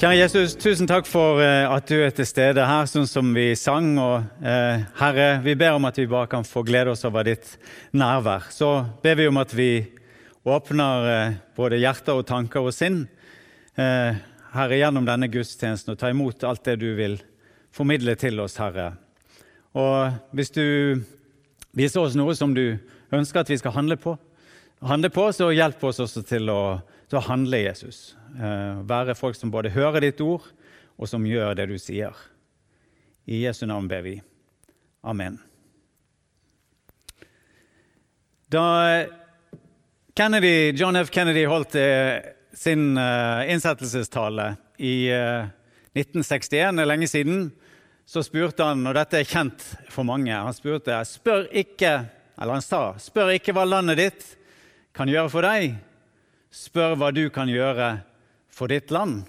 Kjære Jesus, tusen takk for eh, at du er til stede her, sånn som vi sang. Og eh, Herre, vi ber om at vi bare kan få glede oss over ditt nærvær. Så ber vi om at vi åpner eh, både hjerter og tanker og sinn eh, Herre, gjennom denne gudstjenesten og ta imot alt det du vil formidle til oss, Herre. Og hvis du viser oss noe som du ønsker at vi skal handle på, handle på så hjelp oss også til å, til å handle, Jesus. Eh, være folk som både hører ditt ord, og som gjør det du sier. I Jesu navn ber vi. Amen. Da Kennedy, John F. Kennedy holdt eh, sin eh, innsettelsestale i 1961, det er lenge siden, så spurte han, og dette er kjent for mange Han spurte, spør ikke, eller han sa, spør ikke hva landet ditt kan gjøre for deg. Spør hva du kan gjøre for ditt land.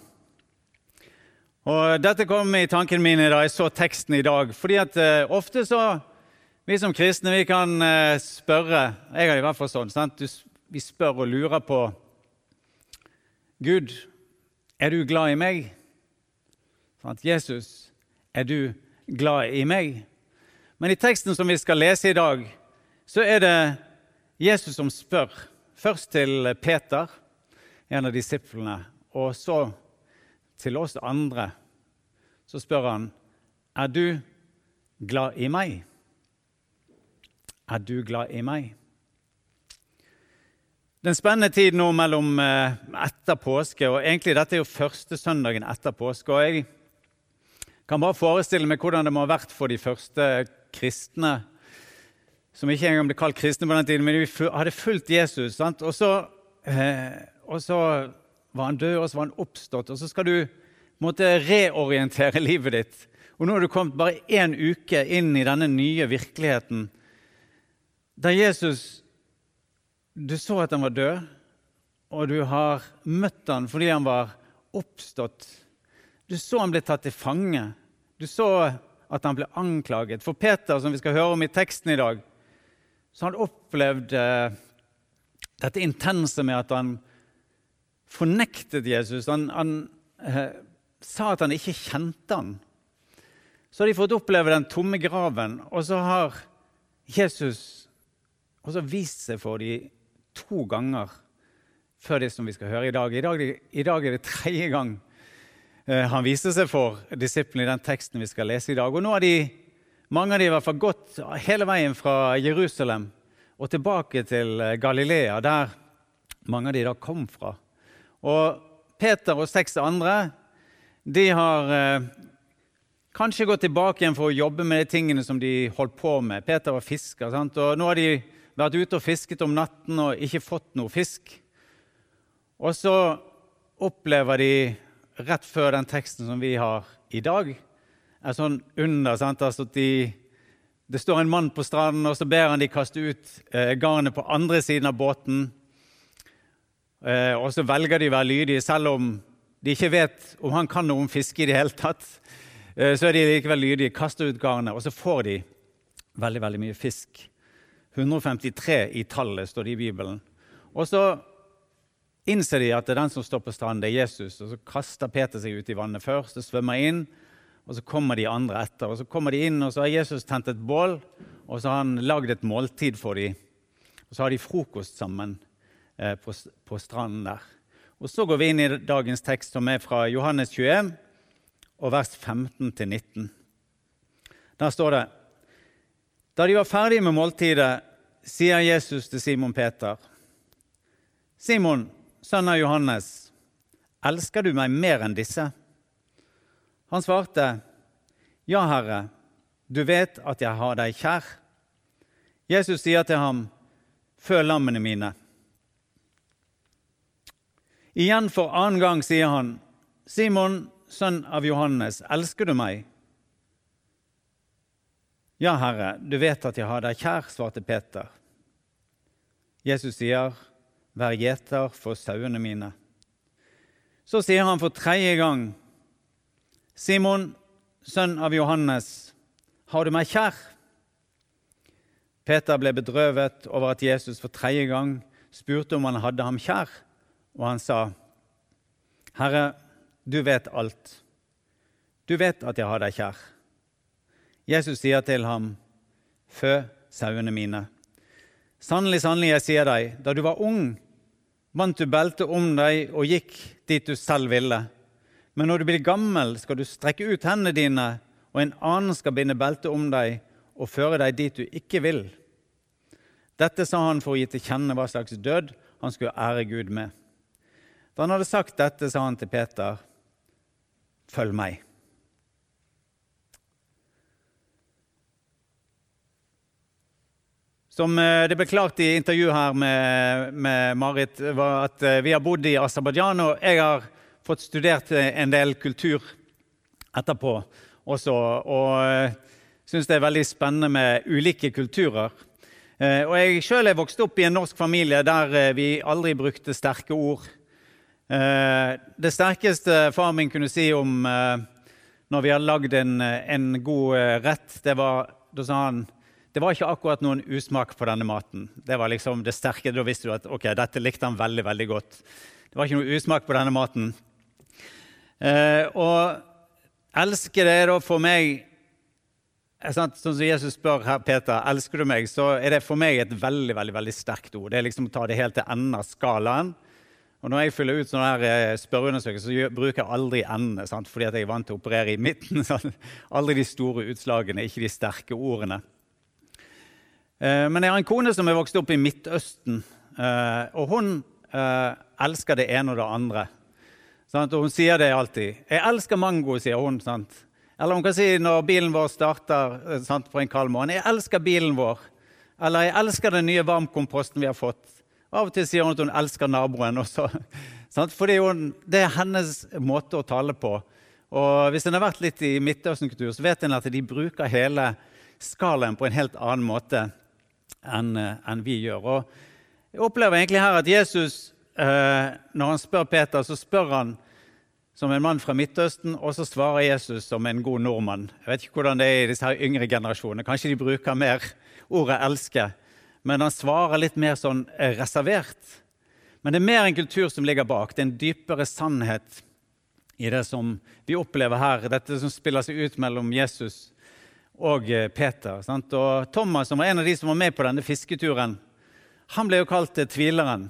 Og Dette kom i tankene mine da jeg så teksten i dag. fordi at uh, ofte så Vi som kristne vi kan uh, spørre Jeg har i hvert fall sånn. Sant? Vi spør og lurer på Gud, er du glad i meg? Sant? Jesus, er du glad i meg? Men i teksten som vi skal lese i dag, så er det Jesus som spør. Først til Peter, en av disiplene, og så til oss andre så spør han er du glad i meg. Er du glad i meg? Det er en spennende tid nå mellom eh, etter påske, og egentlig dette er jo første søndagen etter påske. og Jeg kan bare forestille meg hvordan det må ha vært for de første kristne, som ikke engang ble kalt kristne på den tiden, men de hadde fulgt Jesus. Sant? Og så, eh, og så var han død, og så var han oppstått. Og så skal du måtte reorientere livet ditt. Og nå har du kommet bare én uke inn i denne nye virkeligheten der Jesus Du så at han var død, og du har møtt han fordi han var oppstått. Du så han ble tatt til fange. Du så at han ble anklaget. For Peter, som vi skal høre om i teksten i dag, så han opplevd eh, dette intense med at han fornektet Jesus. Han, han eh, sa at han ikke kjente han. Så har de fått oppleve den tomme graven, og så har Jesus også vist seg for dem to ganger før det som vi skal høre i dag. I dag, i dag er det tredje gang eh, han viste seg for disiplene i den teksten vi skal lese i dag. Og nå har de, mange av de fall gått hele veien fra Jerusalem og tilbake til eh, Galilea, der mange av de da kom fra. Og Peter og seks andre de har eh, kanskje gått tilbake igjen for å jobbe med de tingene som de holdt på med. Peter var fisker, sant? og nå har de vært ute og fisket om natten og ikke fått noe fisk. Og så opplever de rett før den teksten som vi har i dag, er sånn under. Sant? Altså de, det står en mann på stranden, og så ber han de kaste ut eh, garnet på andre siden av båten. Eh, og så velger de å være lydige, selv om de ikke vet om han kan noe om fiske i det hele tatt. Eh, så er de likevel lydige, kaster ut garnet, og så får de veldig, veldig mye fisk. 153 i tallet står det i Bibelen. Og så innser de at det er den som står på stranden, det er Jesus. Og så kaster Peter seg ut i vannet først og svømmer inn. Og så kommer de andre etter. Og så kommer de inn, og så har Jesus tent et bål, og så har han lagd et måltid for dem. Og så har de frokost sammen. Eh, på, på stranden der. Og Så går vi inn i dagens tekst, som er fra Johannes 21, og vers 15-19. Der står det Da de var ferdige med måltidet, sier Jesus til Simon Peter.: Simon, sønn av Johannes, elsker du meg mer enn disse? Han svarte, Ja, Herre, du vet at jeg har deg kjær. Jesus sier til ham, Føl lammene mine. Igjen for annen gang sier han, 'Simon, sønn av Johannes, elsker du meg?' Ja, Herre, du vet at jeg har deg kjær, svarte Peter. Jesus sier, Vær gjeter for sauene mine. Så sier han for tredje gang, Simon, sønn av Johannes, har du meg kjær? Peter ble bedrøvet over at Jesus for tredje gang spurte om han hadde ham kjær, og han sa, Herre, du vet alt. Du vet at jeg har deg kjær. Jesus sier til ham, Fø sauene mine. Sannelig, sannelig, jeg sier deg, da du var ung, vant du beltet om deg og gikk dit du selv ville. Men når du blir gammel, skal du strekke ut hendene dine, og en annen skal binde beltet om deg og føre deg dit du ikke vil. Dette sa han for å gi til kjenne hva slags død han skulle ære Gud med. Da han hadde sagt dette, sa han til Peter, følg meg. Som eh, det ble klart i intervjuet her med, med, Marit, var at eh, vi har bodd i Aserbajdsjan, og jeg har fått studert eh, en del kultur etterpå også. Og syns det er veldig spennende med ulike kulturer. Og jeg sjøl er vokst opp i en norsk familie der vi aldri brukte sterke ord. Det sterkeste far min kunne si om når vi hadde lagd en, en god rett, det var Da sa han det var ikke akkurat noen usmak på denne maten. Det var liksom det sterke. Da visste du at ok, dette likte han veldig veldig godt. Det var ikke noe usmak på denne maten. Eh, og elsker det er da for meg Sånn som Jesus spør her, Peter, elsker du meg, så er det for meg et veldig veldig, veldig sterkt ord. Det er liksom å ta det helt til enden av skalaen. Og Når jeg fyller ut sånne her eh, spørreundersøkelser, så bruker jeg aldri endene, fordi jeg er vant til å operere i midten. Sant? Aldri de store utslagene, ikke de sterke ordene. Eh, men jeg har en kone som er vokst opp i Midtøsten, eh, og hun eh, elsker det ene og det andre. Og hun sier det alltid. 'Jeg elsker mango', sier hun. Sant? Eller hun kan si når bilen vår starter sant, på en kald morgen 'Jeg elsker bilen vår'. Eller 'Jeg elsker den nye varmkomposten vi har fått'. Av og til sier hun at hun elsker naboen også. Sant? Fordi hun, Det er hennes måte å tale på. Og Hvis en har vært litt i Midtøsten-kultur, så vet en at de bruker hele skalaen på en helt annen måte enn enn vi gjør. Og jeg opplever egentlig her at Jesus, eh, når han spør Peter, så spør han som en mann fra Midtøsten, og så svarer Jesus som en god nordmann. Jeg vet ikke hvordan det er i disse her yngre generasjonene. Kanskje de bruker mer ordet 'elske', men han svarer litt mer sånn eh, reservert. Men det er mer en kultur som ligger bak. Det er en dypere sannhet i det som vi opplever her, dette som spiller seg ut mellom Jesus og eh, Peter. Sant? Og Thomas, som var en av de som var med på denne fisketuren, han ble jo kalt eh, tvileren.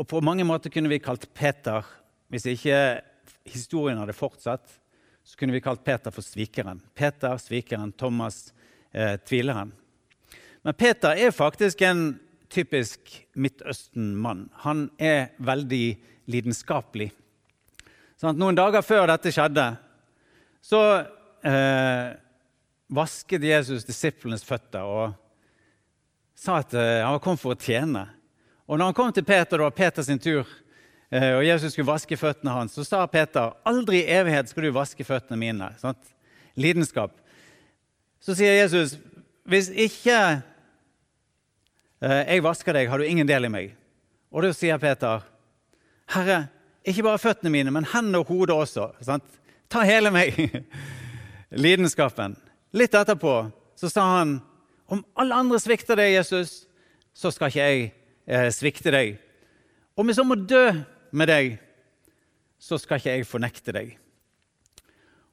Og på mange måter kunne vi kalt Peter, hvis ikke historien hadde fortsatt, så kunne vi kalt Peter for svikeren. Peter, svikeren, Thomas, eh, tvileren. Men Peter er faktisk en typisk Midtøsten-mann. Han er veldig lidenskapelig. Sånn noen dager før dette skjedde, så eh, vasket Jesus disiplenes føtter og sa at eh, han var kommet for å tjene. Og når han kom til Peter, det var Peters tur, eh, og Jesus skulle vaske føttene hans, så sa Peter, 'Aldri i evighet skal du vaske føttene mine.' Sant? Lidenskap. Så sier Jesus, 'Hvis ikke eh, jeg vasker deg, har du ingen del i meg.' Og da sier Peter, 'Herre, ikke bare føttene mine, men hendene og hodet også.' Sant? Ta hele meg. Lidenskapen. Litt etterpå så sa han om alle andre svikter deg, Jesus, så skal ikke jeg eh, svikte deg. Om jeg så må dø med deg, så skal ikke jeg fornekte deg.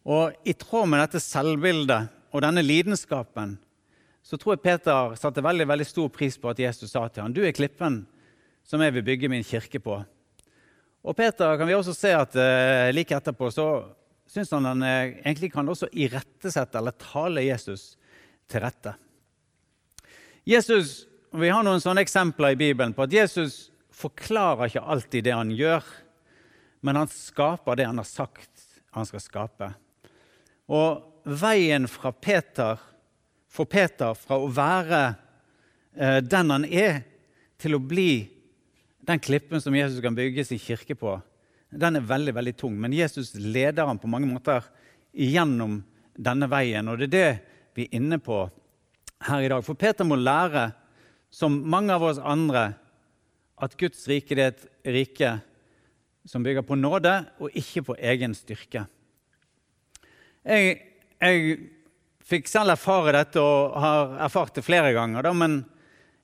Og I tråd med dette selvbildet og denne lidenskapen så tror jeg Peter satte veldig, veldig stor pris på at Jesus sa til ham, du er klippen som jeg vil bygge min kirke på. Og Peter kan vi også se at eh, like etterpå så syns han han eh, egentlig kan også irettesette eller tale Jesus til rette. Jesus, Vi har noen sånne eksempler i Bibelen på at Jesus forklarer ikke alltid det han gjør, men han skaper det han har sagt han skal skape. Og veien fra Peter, for Peter fra å være eh, den han er, til å bli den klippen som Jesus kan bygge sin kirke på, den er veldig veldig tung. Men Jesus leder ham på mange måter gjennom denne veien. Og det er det vi er inne på her i dag. For Peter må lære, som mange av oss andre, at Guds rike er et rike som bygger på nåde og ikke på egen styrke. Jeg, jeg fikk selv erfare dette og har erfart det flere ganger. Da, men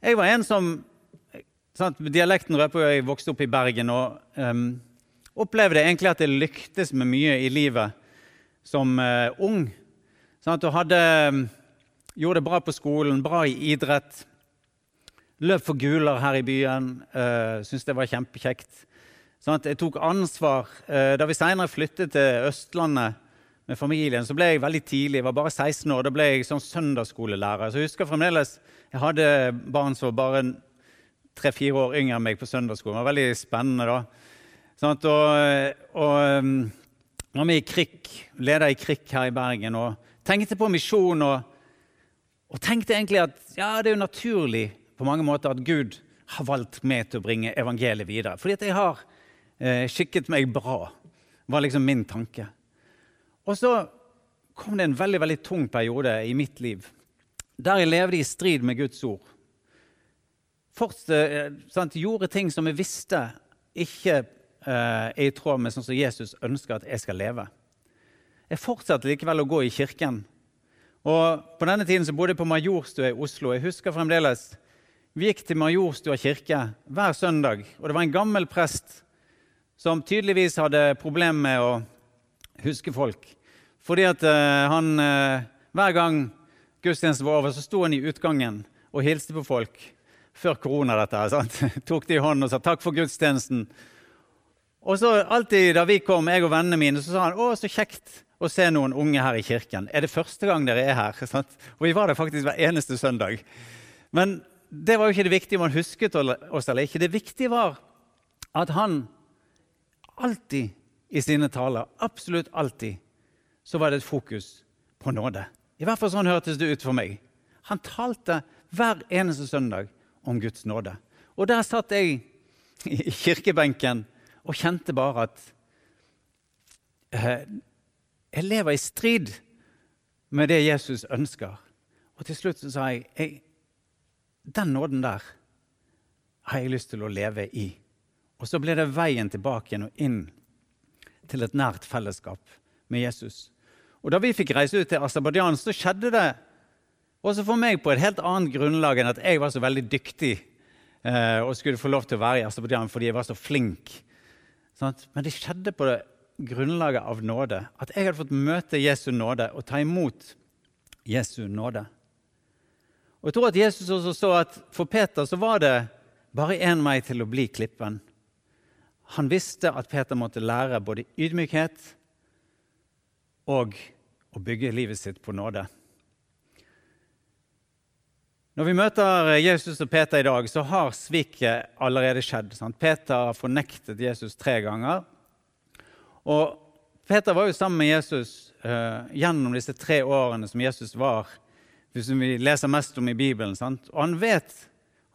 jeg var en som sant, Dialekten røper jeg vokste opp i Bergen og um, opplevde egentlig at jeg lyktes med mye i livet som uh, ung. Sant, og hadde, gjorde det bra på skolen, bra i idrett. Løp for guler her i byen. Uh, Syntes det var kjempekjekt. Sånn jeg tok ansvar. Uh, da vi senere flyttet til Østlandet med familien, så ble jeg veldig tidlig, jeg var bare 16 år, da ble jeg sånn søndagsskolelærer. Så jeg husker fremdeles jeg hadde barn som var bare tre-fire år yngre enn meg på søndagsskolen. Det var veldig spennende da. Sånn, og, og um, var med i KRIK, leder i KRIK her i Bergen, og tenkte på misjon. Og, og, tenkte egentlig at ja, det er jo naturlig på mange måter at Gud har valgt meg til å bringe evangeliet videre. Fordi at jeg har eh, skikket meg bra, var liksom min tanke. Og så kom det en veldig, veldig tung periode i mitt liv der jeg levde i strid med Guds ord. Fortsatt, eh, sant, gjorde ting som jeg visste ikke eh, er i tråd med sånn som Jesus ønsker at jeg skal leve. Jeg fortsatte likevel å gå i kirken. Og På denne tiden så bodde jeg på Majorstua i Oslo. Jeg husker fremdeles Vi gikk til Majorstua kirke hver søndag. og Det var en gammel prest som tydeligvis hadde problemer med å huske folk. Fordi at uh, han uh, Hver gang gudstjenesten var over, så sto han i utgangen og hilste på folk. Før korona, dette. Sant? Tok de i hånden og sa 'takk for gudstjenesten'. Og så alltid da vi kom, jeg og vennene mine, så sa han 'Å, så kjekt å se noen unge her i kirken'. 'Er det første gang dere er her?' Sant? Og vi var der faktisk hver eneste søndag. Men det var jo ikke det viktige om han husket oss eller ikke. Det viktige var at han alltid i sine taler, absolutt alltid, så var det et fokus på nåde. I hvert fall sånn hørtes det ut for meg. Han talte hver eneste søndag om Guds nåde. Og der satt jeg i kirkebenken og kjente bare at eh, jeg lever i strid med det Jesus ønsker. Og til slutt så sa jeg, jeg den nåden der har jeg lyst til å leve i. Og så ble det veien tilbake igjen og inn til et nært fellesskap med Jesus. Og Da vi fikk reise ut til Aserbajdsjan, så skjedde det også for meg på et helt annet grunnlag enn at jeg var så veldig dyktig eh, og skulle få lov til å være i Aserbajdsjan fordi jeg var så flink. Sånn Men det skjedde på det grunnlaget av nåde. At jeg hadde fått møte Jesu nåde og ta imot Jesu nåde. Og jeg tror at Jesus også så at for Peter så var det bare én vei til å bli klippen. Han visste at Peter måtte lære både ydmykhet og å bygge livet sitt på nåde. Når vi møter Jesus og Peter i dag, så har sviket allerede skjedd. Sant? Peter har fornektet Jesus tre ganger. Og Peter var jo sammen med Jesus uh, gjennom disse tre årene som Jesus var hvis vi leser mest om i Bibelen. Sant? Og han vet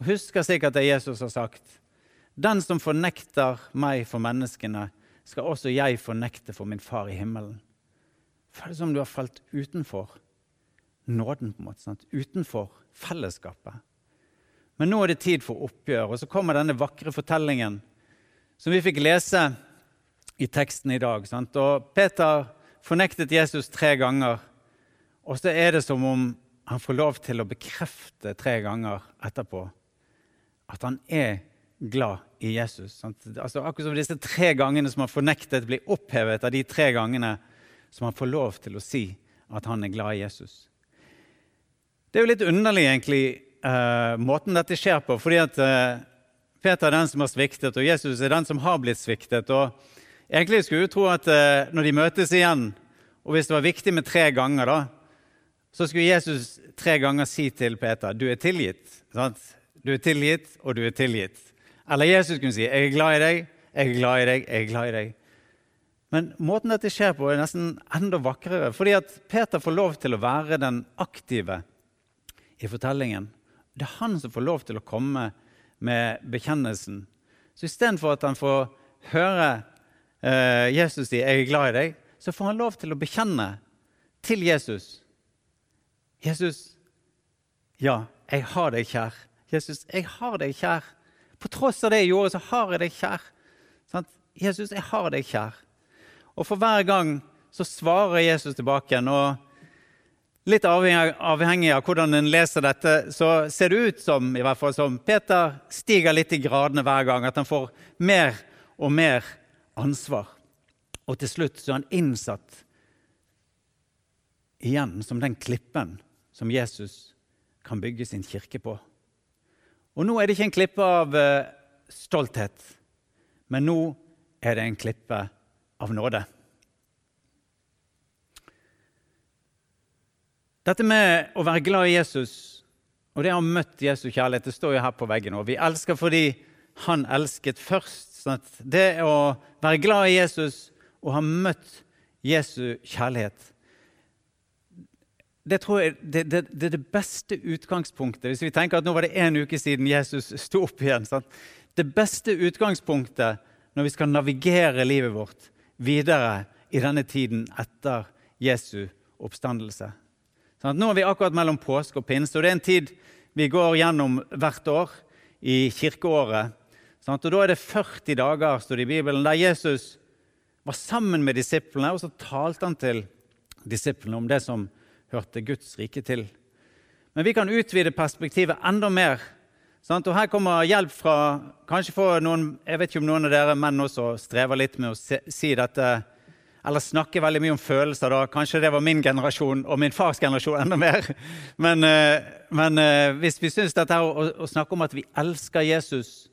og husker sikkert det Jesus har sagt. Den som fornekter meg for menneskene, skal også jeg fornekte for min far i himmelen. Føles som du har falt utenfor nåden, på en måte, sant? utenfor fellesskapet. Men nå er det tid for oppgjør, og så kommer denne vakre fortellingen som vi fikk lese i teksten i dag. Sant? Og Peter fornektet Jesus tre ganger, og så er det som om han får lov til å bekrefte tre ganger etterpå at han er glad i Jesus. Altså, akkurat som disse tre gangene som han fornektet, blir opphevet av de tre gangene som han får lov til å si at han er glad i Jesus. Det er jo litt underlig, egentlig, uh, måten dette skjer på. fordi at uh, Peter er den som har sviktet, og Jesus er den som har blitt sviktet. og Egentlig skulle du tro at uh, når de møtes igjen, og hvis det var viktig med tre ganger, da, så skulle Jesus tre ganger si til Peter du er tilgitt. Sant? Du er tilgitt, og du er tilgitt. Eller Jesus kunne si 'Jeg er glad i deg, jeg er glad i deg, jeg er glad i deg'. Men måten dette skjer på, er nesten enda vakrere. Fordi at Peter får lov til å være den aktive i fortellingen. Det er han som får lov til å komme med bekjennelsen. Så istedenfor at han får høre eh, Jesus si 'Jeg er glad i deg', så får han lov til å bekjenne til Jesus Jesus, ja, jeg har deg kjær. Jesus, jeg har deg kjær. På tross av det jeg gjorde, så har jeg deg kjær. Sant? Jesus, jeg har deg kjær. Og for hver gang så svarer Jesus tilbake igjen. og Litt avhengig av hvordan en leser dette, så ser det ut som i hvert fall som Peter stiger litt i gradene hver gang. At han får mer og mer ansvar. Og til slutt så er han innsatt igjen som den klippen som Jesus kan bygge sin kirke på. Og nå er det ikke en klippe av uh, stolthet, men nå er det en klippe av nåde. Dette med å være glad i Jesus og det å ha møtt Jesu kjærlighet, det står jo her på veggen. Og vi elsker fordi han elsket først. Sånn det å være glad i Jesus og ha møtt Jesu kjærlighet det tror jeg det, det, det, er det beste utgangspunktet. Hvis vi tenker at nå var det én uke siden Jesus sto opp igjen. Sant? Det beste utgangspunktet når vi skal navigere livet vårt videre i denne tiden etter Jesu oppstandelse. Sånn nå er vi akkurat mellom påske og pinse, og det er en tid vi går gjennom hvert år i kirkeåret. Sant? Og Da er det 40 dager står det i Bibelen, der Jesus var sammen med disiplene, og så talte han til disiplene om det som hørte Guds rike til. Men vi kan utvide perspektivet enda mer. Sant? Og Her kommer hjelp fra kanskje for noen, Jeg vet ikke om noen av dere menn også strever litt med å si dette, eller snakke veldig mye om følelser. da. Kanskje det var min generasjon og min fars generasjon enda mer. Men, eh, men eh, hvis vi syns dette å, å snakke om at vi elsker Jesus,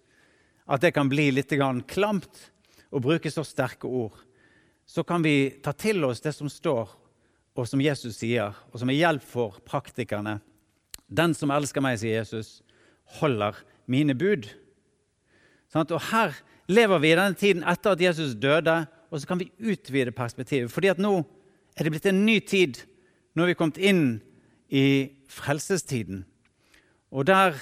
at det kan bli litt klamt å bruke så sterke ord, så kan vi ta til oss det som står og som Jesus sier, og som er hjelp for praktikerne. Den som elsker meg, sier Jesus, holder mine bud. Sånn, og Her lever vi i denne tiden etter at Jesus døde, og så kan vi utvide perspektivet. fordi at nå er det blitt en ny tid. Nå er vi kommet inn i frelsestiden. Og der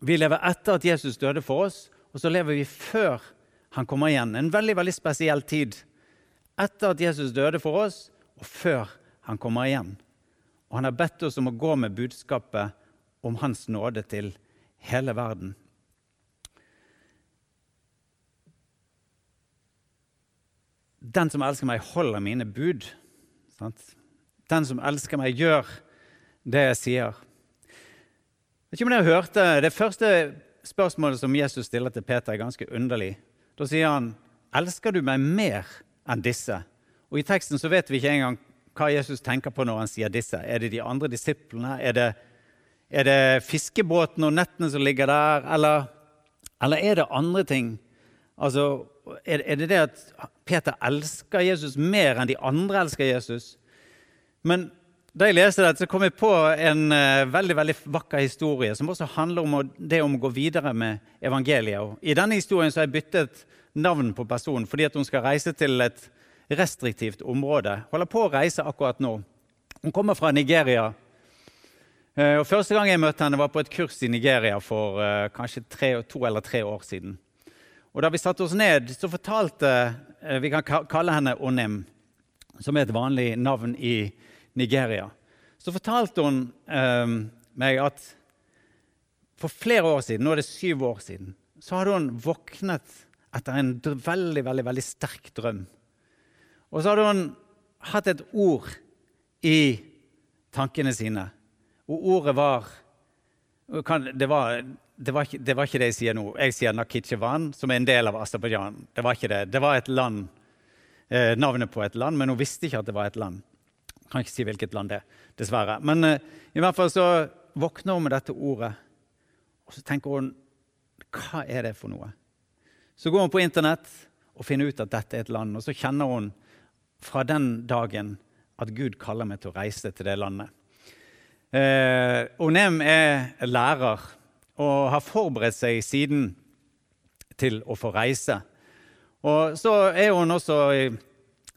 vi lever etter at Jesus døde for oss, og så lever vi før han kommer igjen. En veldig veldig spesiell tid. Etter at Jesus døde for oss, og før han kommer igjen. Og han har bedt oss om å gå med budskapet om Hans nåde til hele verden. Den som elsker meg, holder mine bud. Sant? Den som elsker meg, gjør det jeg sier. Vet ikke om dere hørte Det første spørsmålet som Jesus stiller til Peter, er ganske underlig. Da sier han, 'Elsker du meg mer enn disse?' Og I teksten så vet vi ikke engang hva Jesus tenker på når han sier disse. Er det de andre disiplene? Er det, er det fiskebåten og nettene som ligger der? Eller, eller er det andre ting? Altså, er, er, det det at Peter elsker Jesus mer enn de andre elsker Jesus? Men da jeg leste det, så kom jeg på en uh, veldig veldig vakker historie som også handler om det om å gå videre med evangeliet. I denne historien så har jeg byttet navn på personen fordi at hun skal reise til et restriktivt område. Holder på å reise akkurat nå. Hun kommer fra Nigeria. Eh, og Første gang jeg møtte henne, var på et kurs i Nigeria for uh, kanskje tre, to eller tre år siden. Og Da vi satte oss ned, så fortalte uh, Vi kan kalle henne Onim, som er et vanlig navn i Nigeria. Så fortalte hun uh, meg at for flere år siden, nå er det syv år siden, så hadde hun våknet etter en veldig, veldig, veldig sterk drøm. Og så hadde hun hatt et ord i tankene sine. Og ordet var det var, det, var ikke, det var, ikke, det jeg sier nå. Jeg sier Nakhitsjevan, som er en del av Aserbajdsjan. Det var ikke det. Det var et land, eh, navnet på et land, men hun visste ikke at det var et land. Kan ikke si hvilket land det er, dessverre. Men eh, i hvert fall så våkner hun med dette ordet, og så tenker hun Hva er det for noe? Så går hun på Internett og finner ut at dette er et land, og så kjenner hun fra den dagen at Gud kaller meg til å reise til det landet. Eh, Onem er lærer og har forberedt seg siden til å få reise. Og Så er hun også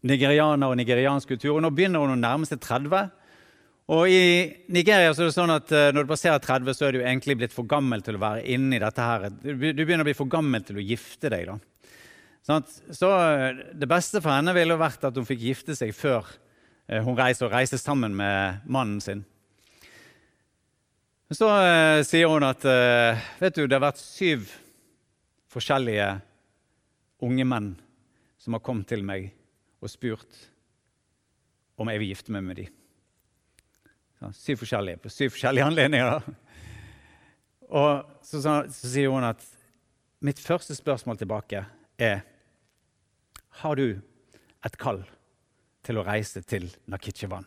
nigerianer og nigeriansk kultur, og nå begynner hun å nærme seg 30. Og I Nigeria så er det sånn at eh, når du passerer 30, så er du egentlig blitt for gammel til å være inne i dette. her. Du begynner å bli for gammel til å gifte deg. da. Så eh, Det beste for henne ville vært at hun fikk gifte seg før eh, hun reiste, og reiste sammen med mannen sin. Så uh, sier hun at vet du, det har vært syv forskjellige unge menn som har kommet til meg og spurt om jeg vil gifte meg med dem. Ja, syv forskjellige på syv forskjellige anledninger. Og så, så, så sier hun at mitt første spørsmål tilbake er Har du et kall til å reise til Nakhitsjevan?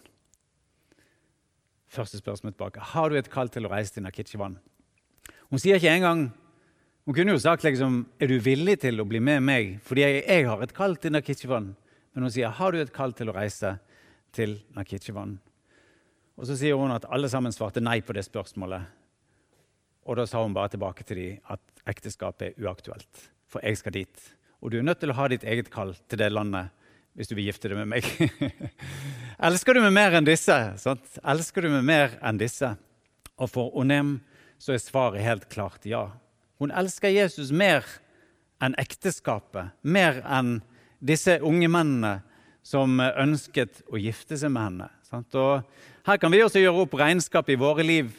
Første spørsmål tilbake. Har du et kall til å reise til Nakhitsjevan? Hun sier ikke engang Hun kunne jo sagt liksom, er du villig til å bli med meg fordi jeg, jeg har et kall til Nakhitsjevan. Men hun sier har du et kall til å reise til Nakhitsjevan. Og så sier hun at alle sammen svarte nei på det spørsmålet. Og da sa hun bare tilbake til dem at ekteskapet er uaktuelt, for jeg skal dit. Og du er nødt til å ha ditt eget kall til det landet hvis du vil gifte deg med meg. Elsker du meg mer enn disse? Sant? Elsker du meg mer enn disse? Og for Onem så er svaret helt klart ja. Hun elsker Jesus mer enn ekteskapet, mer enn disse unge mennene som ønsket å gifte seg med henne. Sant? Og her kan vi også gjøre opp regnskap i våre liv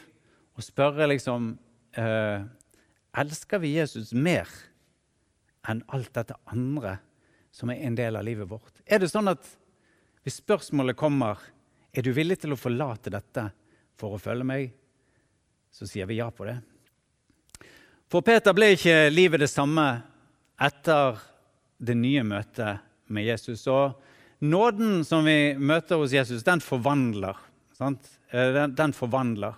og spørre liksom eh, Elsker vi Jesus mer enn alt dette andre som er en del av livet vårt? Er det sånn at hvis spørsmålet kommer er du villig til å forlate dette for å følge meg, så sier vi ja på det. For Peter ble ikke livet det samme etter det nye møtet med Jesus. Og nåden som vi møter hos Jesus, den forvandler. Eh, den, den, forvandler.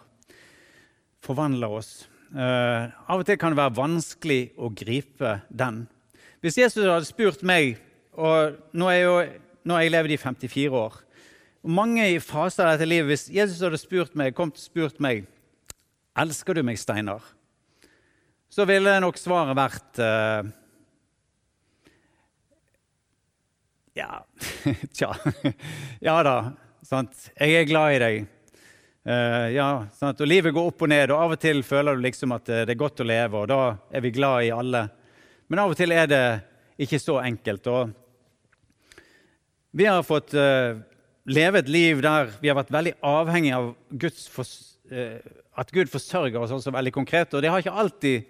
Forvandler oss. Uh, av og til kan det være vanskelig å gripe den. Hvis Jesus hadde spurt meg og nå er, jo, nå har jeg levd i 54 år. Og mange i faser av dette livet, Hvis Jesus hadde spurt meg, kom til spurt meg elsker du meg, Steinar, så ville nok svaret vært uh, Ja Tja. Ja da. Sant? Jeg er glad i deg. Uh, ja, sant? Og Livet går opp og ned, og av og til føler du liksom at det er godt å leve, og da er vi glad i alle. Men av og til er det ikke så enkelt. og vi har fått uh, leve et liv der vi har vært veldig avhengig av for, uh, at Gud forsørger oss også veldig konkret. Og det har ikke alltid,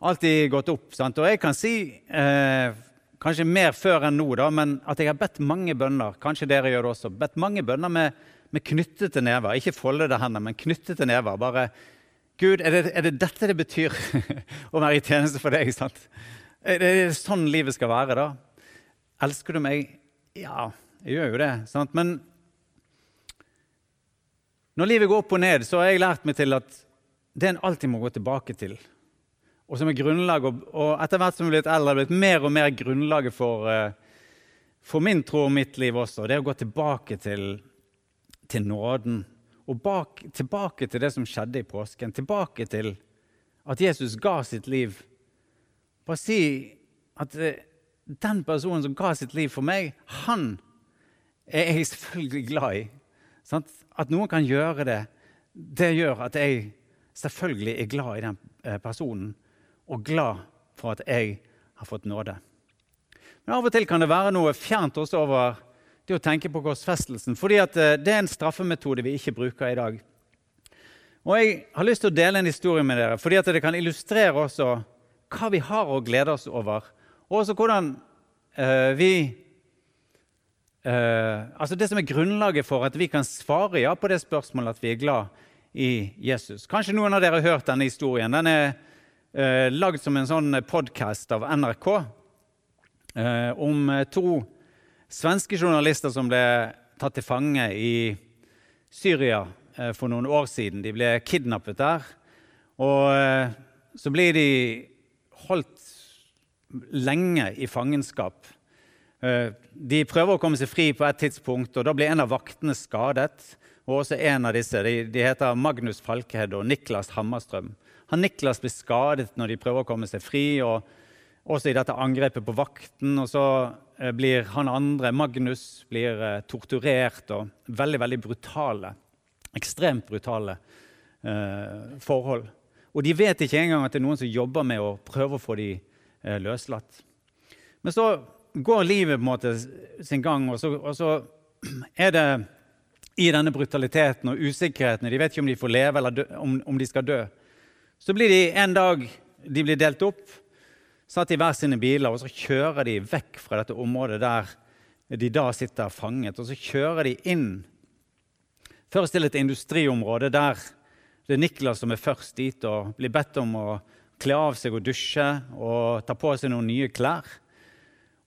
alltid gått opp. Sant? Og jeg kan si, kanskje mer før enn nå, da, men at jeg har bedt mange bønner. Kanskje dere gjør det også. Bedt mange bønner med, med knyttede never. Ikke foldede hender, men knyttede never. Bare Gud, er det, er det dette det betyr å være i tjeneste for deg? sant? Er det sånn livet skal være, da? Elsker du meg? Ja, jeg gjør jo det. Sant? Men når livet går opp og ned, så har jeg lært meg til at det en alltid må gå tilbake til. Og som er grunnlag, og etter hvert som jeg er blitt eldre, har blitt mer og mer grunnlaget for, eh, for min tro og mitt liv også. Det å gå tilbake til, til nåden. Og bak, tilbake til det som skjedde i påsken. Tilbake til at Jesus ga sitt liv. Bare si at eh, den personen som ga sitt liv for meg, han er jeg selvfølgelig glad i. Sant? At noen kan gjøre det, det gjør at jeg selvfølgelig er glad i den eh, personen, og glad for at jeg har fått nåde. Men av og til kan det være noe fjernt også over det å tenke på korsfestelsen, fordi eh, det er en straffemetode vi ikke bruker i dag. Og Jeg har lyst til å dele en historie med dere, fordi det kan illustrere også hva vi har å glede oss over og også hvordan uh, vi uh, Altså det som er grunnlaget for at vi kan svare ja på det spørsmålet at vi er glad i Jesus. Kanskje noen av dere har hørt denne historien. Den er uh, lagd som en sånn podkast av NRK om to svenske journalister som ble tatt til fange i Syria eh, for noen år siden. De ble kidnappet der. Og eh, så blir de holdt lenge i fangenskap. Eh, de prøver å komme seg fri på et tidspunkt, og da blir en av vaktene skadet. Og også en av disse, de, de heter Magnus Falkehed og Niklas Hammerstrøm. Han Niklas blir skadet når de prøver å komme seg fri, og også i dette angrepet på vakten. Og så blir han andre, Magnus, blir eh, torturert og veldig, veldig brutale. Ekstremt brutale eh, forhold. Og de vet ikke engang at det er noen som jobber med å prøve å få dem Eh, løslatt. Men så går livet på en måte sin gang, og så, og så er det i denne brutaliteten og usikkerheten. De vet ikke om de får leve eller dø, om, om, de skal dø. Så blir de en dag de blir delt opp, satt i hver sine biler, og så kjører de vekk fra dette området der de da sitter fanget. Og så kjører de inn først til et industriområde der det er Niklas som er først dit og blir bedt om å kle av seg og dusje og ta på seg noen nye klær.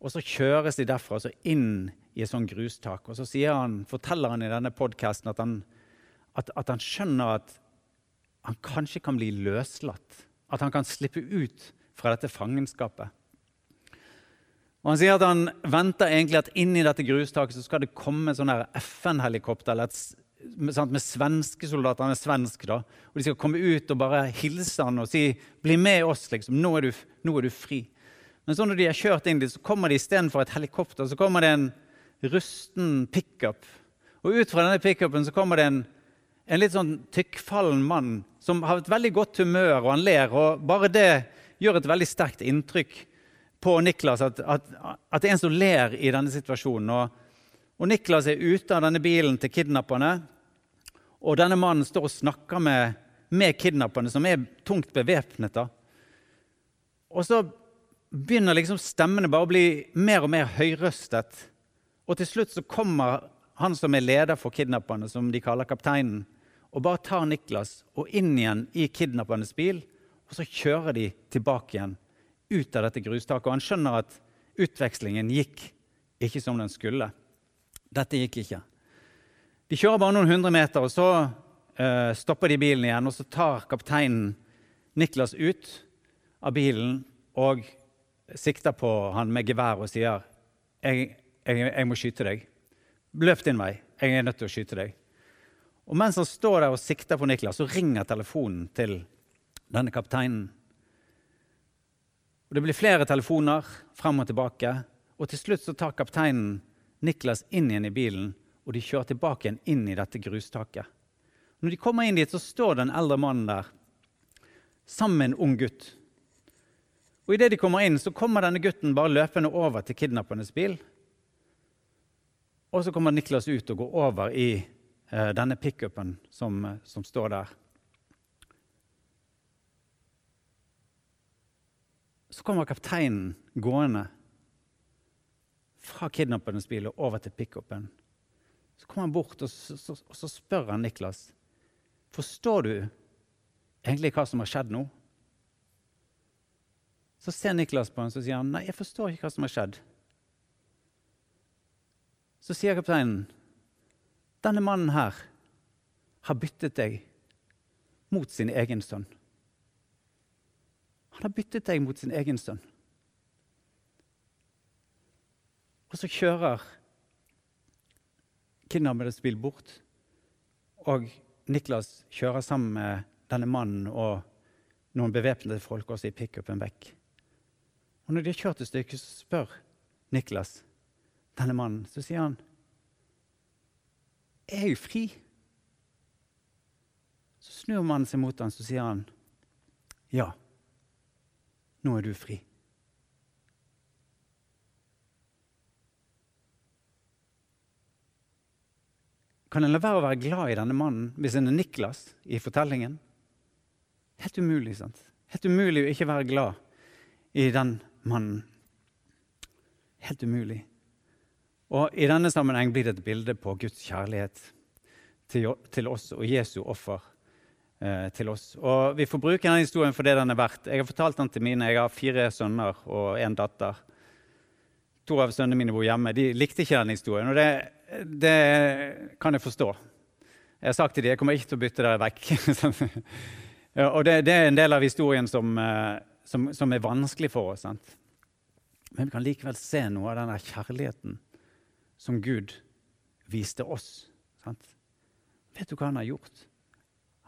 Og så kjøres de derfra så inn i et sånt grustak. Og så han, forteller han i denne podkasten at, at, at, han skjønner at han kanskje kan bli løslatt. At han kan slippe ut fra dette fangenskapet. Og Han sier at han venter egentlig at inn i dette grustaket så skal det komme sånn FN-helikopter eller et sant, med svenske soldater. Han er svensk, da. Og de skal komme ut og bare hilse han og si 'Bli med oss, liksom. Nå er du, nå er du fri'. Men så når de har kjørt inn dit, så kommer de istedenfor et helikopter så kommer det en rusten pickup. Og ut fra denne pickupen så kommer det en, en litt sånn tykkfallen mann som har et veldig godt humør, og han ler. og Bare det gjør et veldig sterkt inntrykk på Niklas, at, at, at det er en som ler i denne situasjonen. og og Niklas er ute av denne bilen til kidnapperne. Og denne mannen står og snakker med, med kidnapperne, som er tungt bevæpnet. Og så begynner liksom stemmene bare å bli mer og mer høyrøstet. Og til slutt så kommer han som er leder for kidnapperne, som de kaller kapteinen, og bare tar Niklas og inn igjen i kidnappernes bil. Og så kjører de tilbake igjen ut av dette grustaket. Og han skjønner at utvekslingen gikk ikke som den skulle. Dette gikk ikke. De kjører bare noen hundre meter, og så uh, stopper de bilen igjen. Og så tar kapteinen Niklas ut av bilen og sikter på han med gevær og sier jeg, jeg, jeg må skyte deg. Løp din vei. Jeg er nødt til å skyte deg. Og Mens han står der og sikter på Niklas, så ringer telefonen til denne kapteinen. Og Det blir flere telefoner frem og tilbake, og til slutt så tar kapteinen Niklas inn igjen i bilen, og de kjører tilbake igjen inn i dette grustaket. Når de kommer inn dit, så står den eldre mannen der sammen med en ung gutt. Og Idet de kommer inn, så kommer denne gutten bare løpende over til kidnappernes bil. Og så kommer Niklas ut og går over i eh, denne pickupen som, som står der. Så kommer kapteinen gående fra kidnappernes bil og over til pickupen. Så kommer han bort og så, så, så spør han Niklas forstår du egentlig hva som har skjedd nå. Så ser Niklas på ham og sier han, nei, jeg forstår ikke hva som har skjedd. Så sier kapteinen denne mannen her har byttet deg mot sin egen sønn. Han har byttet deg mot sin egen sønn. Og så kjører kidnappernes bil bort, og Niklas kjører sammen med denne mannen og noen bevæpnede folk også i pickupen vekk. Og når de har kjørt et stykke, så spør Niklas denne mannen. Så sier han, 'Er jeg fri?' Så snur mannen seg mot ham, så sier han, 'Ja, nå er du fri'. Kan en la være å være glad i denne mannen hvis en er Niklas i fortellingen? Helt umulig. sant? Helt umulig å ikke være glad i den mannen. Helt umulig. Og I denne sammenheng blir det et bilde på Guds kjærlighet til, oss og Jesu offer til oss. Og Vi får bruke denne historien for det den er verdt. Jeg har fortalt den til mine. Jeg har fire sønner og en datter. To av sønnene mine bor hjemme. De likte ikke den historien. og det det kan jeg forstå. Jeg har sagt til dem jeg kommer ikke til å bytte dere vekk. og det, det, er en del av historien som, eh, som, som er vanskelig for oss. Sant? Men vi kan likevel se noe av den kjærligheten som Gud viste oss. Sant? Vet du hva han har gjort?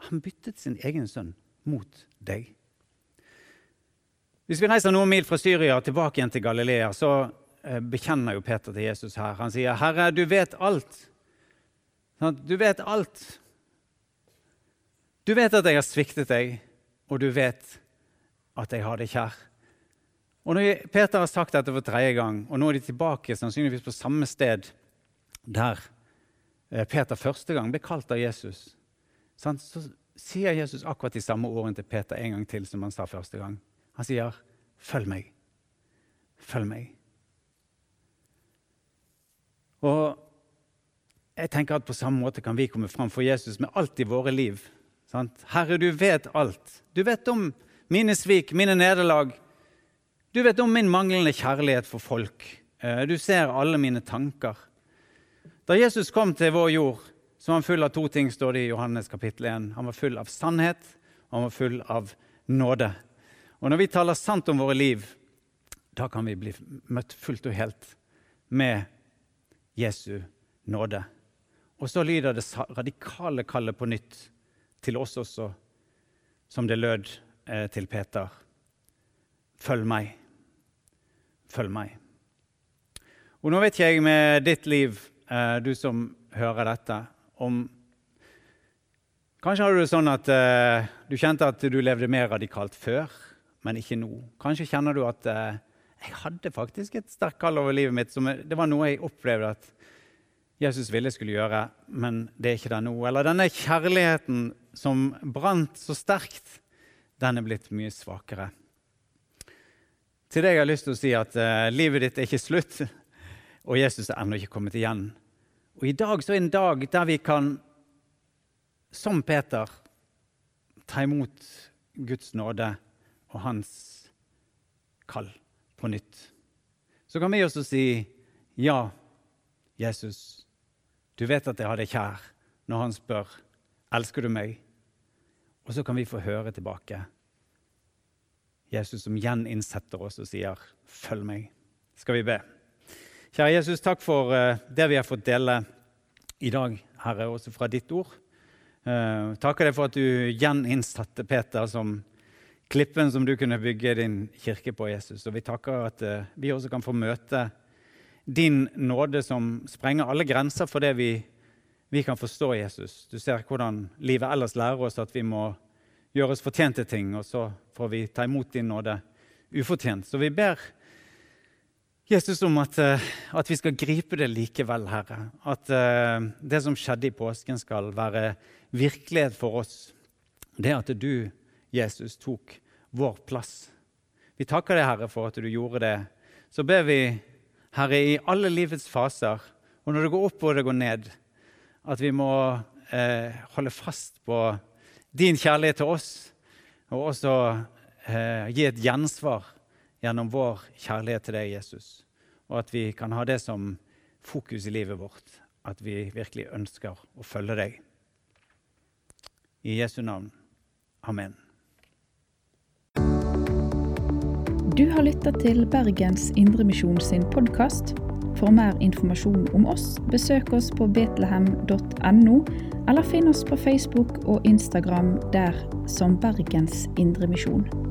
Han byttet sin egen sønn mot deg. Hvis vi reiser noen mil fra Syria tilbake igjen til Galilea, så Eh, bekjenner jo Peter til Jesus her. Han sier, 'Herre, du vet alt.' Du vet alt. Du vet at jeg har sviktet deg, og du vet at jeg har deg kjær. Og når Peter har sagt dette for tredje gang, og nå er de tilbake sannsynligvis på samme sted der eh, Peter første gang ble kalt av Jesus, så sier Jesus akkurat de samme ordene til Peter en gang til som han sa første gang. Han sier, 'Følg meg. Følg meg.' Og jeg tenker at På samme måte kan vi komme fram for Jesus med alt i våre liv. Sant? Herre, du vet alt. Du vet om mine svik, mine nederlag. Du vet om min manglende kjærlighet for folk. Eh, du ser alle mine tanker. Da Jesus kom til vår jord, så var han full av to ting, står det i Johannes kapittel 1. Han var full av sannhet, og han var full av nåde. Og når vi taler sant om våre liv, da kan vi bli møtt fullt og helt med Jesu nåde. Og så lyder det radikale kallet på nytt til oss også, som det lød eh, til Peter. Følg meg. Følg meg. Og nå vet jeg med ditt liv, eh, du som hører dette, om Kanskje har du det sånn at eh, du kjente at du levde mer radikalt før, men ikke nå. Kanskje kjenner du at eh, jeg hadde faktisk et sterkt kall over livet mitt. Som, det var noe jeg opplevde at Jesus ville jeg skulle gjøre, men det er ikke det nå. Eller denne kjærligheten som brant så sterkt, den er blitt mye svakere. Til deg har jeg lyst til å si at eh, livet ditt er ikke slutt, og Jesus er ennå ikke kommet igjen. Og i dag så er en dag der vi kan, som Peter, ta imot Guds nåde og hans kall på nytt. Så kan vi også si ja, Jesus, du vet at jeg har deg kjær, når han spør elsker du meg. Og så kan vi få høre tilbake Jesus som gjeninnsetter oss og sier, 'Følg meg'. Skal vi be? Kjære Jesus, takk for uh, det vi har fått dele i dag, Herre, også fra ditt ord. Uh, takker deg for at du gjeninnsatte Peter som klippen som du kunne bygge din kirke på, Jesus. Og vi takker at uh, vi også kan få møte din nåde som sprenger alle grenser for det vi, vi kan forstå, Jesus. Du ser hvordan livet ellers lærer oss at vi må gjøre oss fortjente ting, og så får vi ta imot din nåde ufortjent. Så vi ber Jesus om at, eh, at vi skal gripe det likevel, Herre. At uh, det som skjedde i påsken, skal være virkelighet for oss. Det at du, Jesus, tok vår plass. Vi takker deg, Herre, for at du gjorde det. Så ber vi, Herre, i alle livets faser, og når det går opp og det går ned, at vi må eh, holde fast på din kjærlighet til oss, og også eh, gi et gjensvar gjennom vår kjærlighet til deg, Jesus. Og at vi kan ha det som fokus i livet vårt, at vi virkelig ønsker å følge deg. I Jesu navn. Amen. Du har lytta til Bergens Indremisjon sin podkast. For mer informasjon om oss, besøk oss på betlehem.no, eller finn oss på Facebook og Instagram der som Bergens Indremisjon.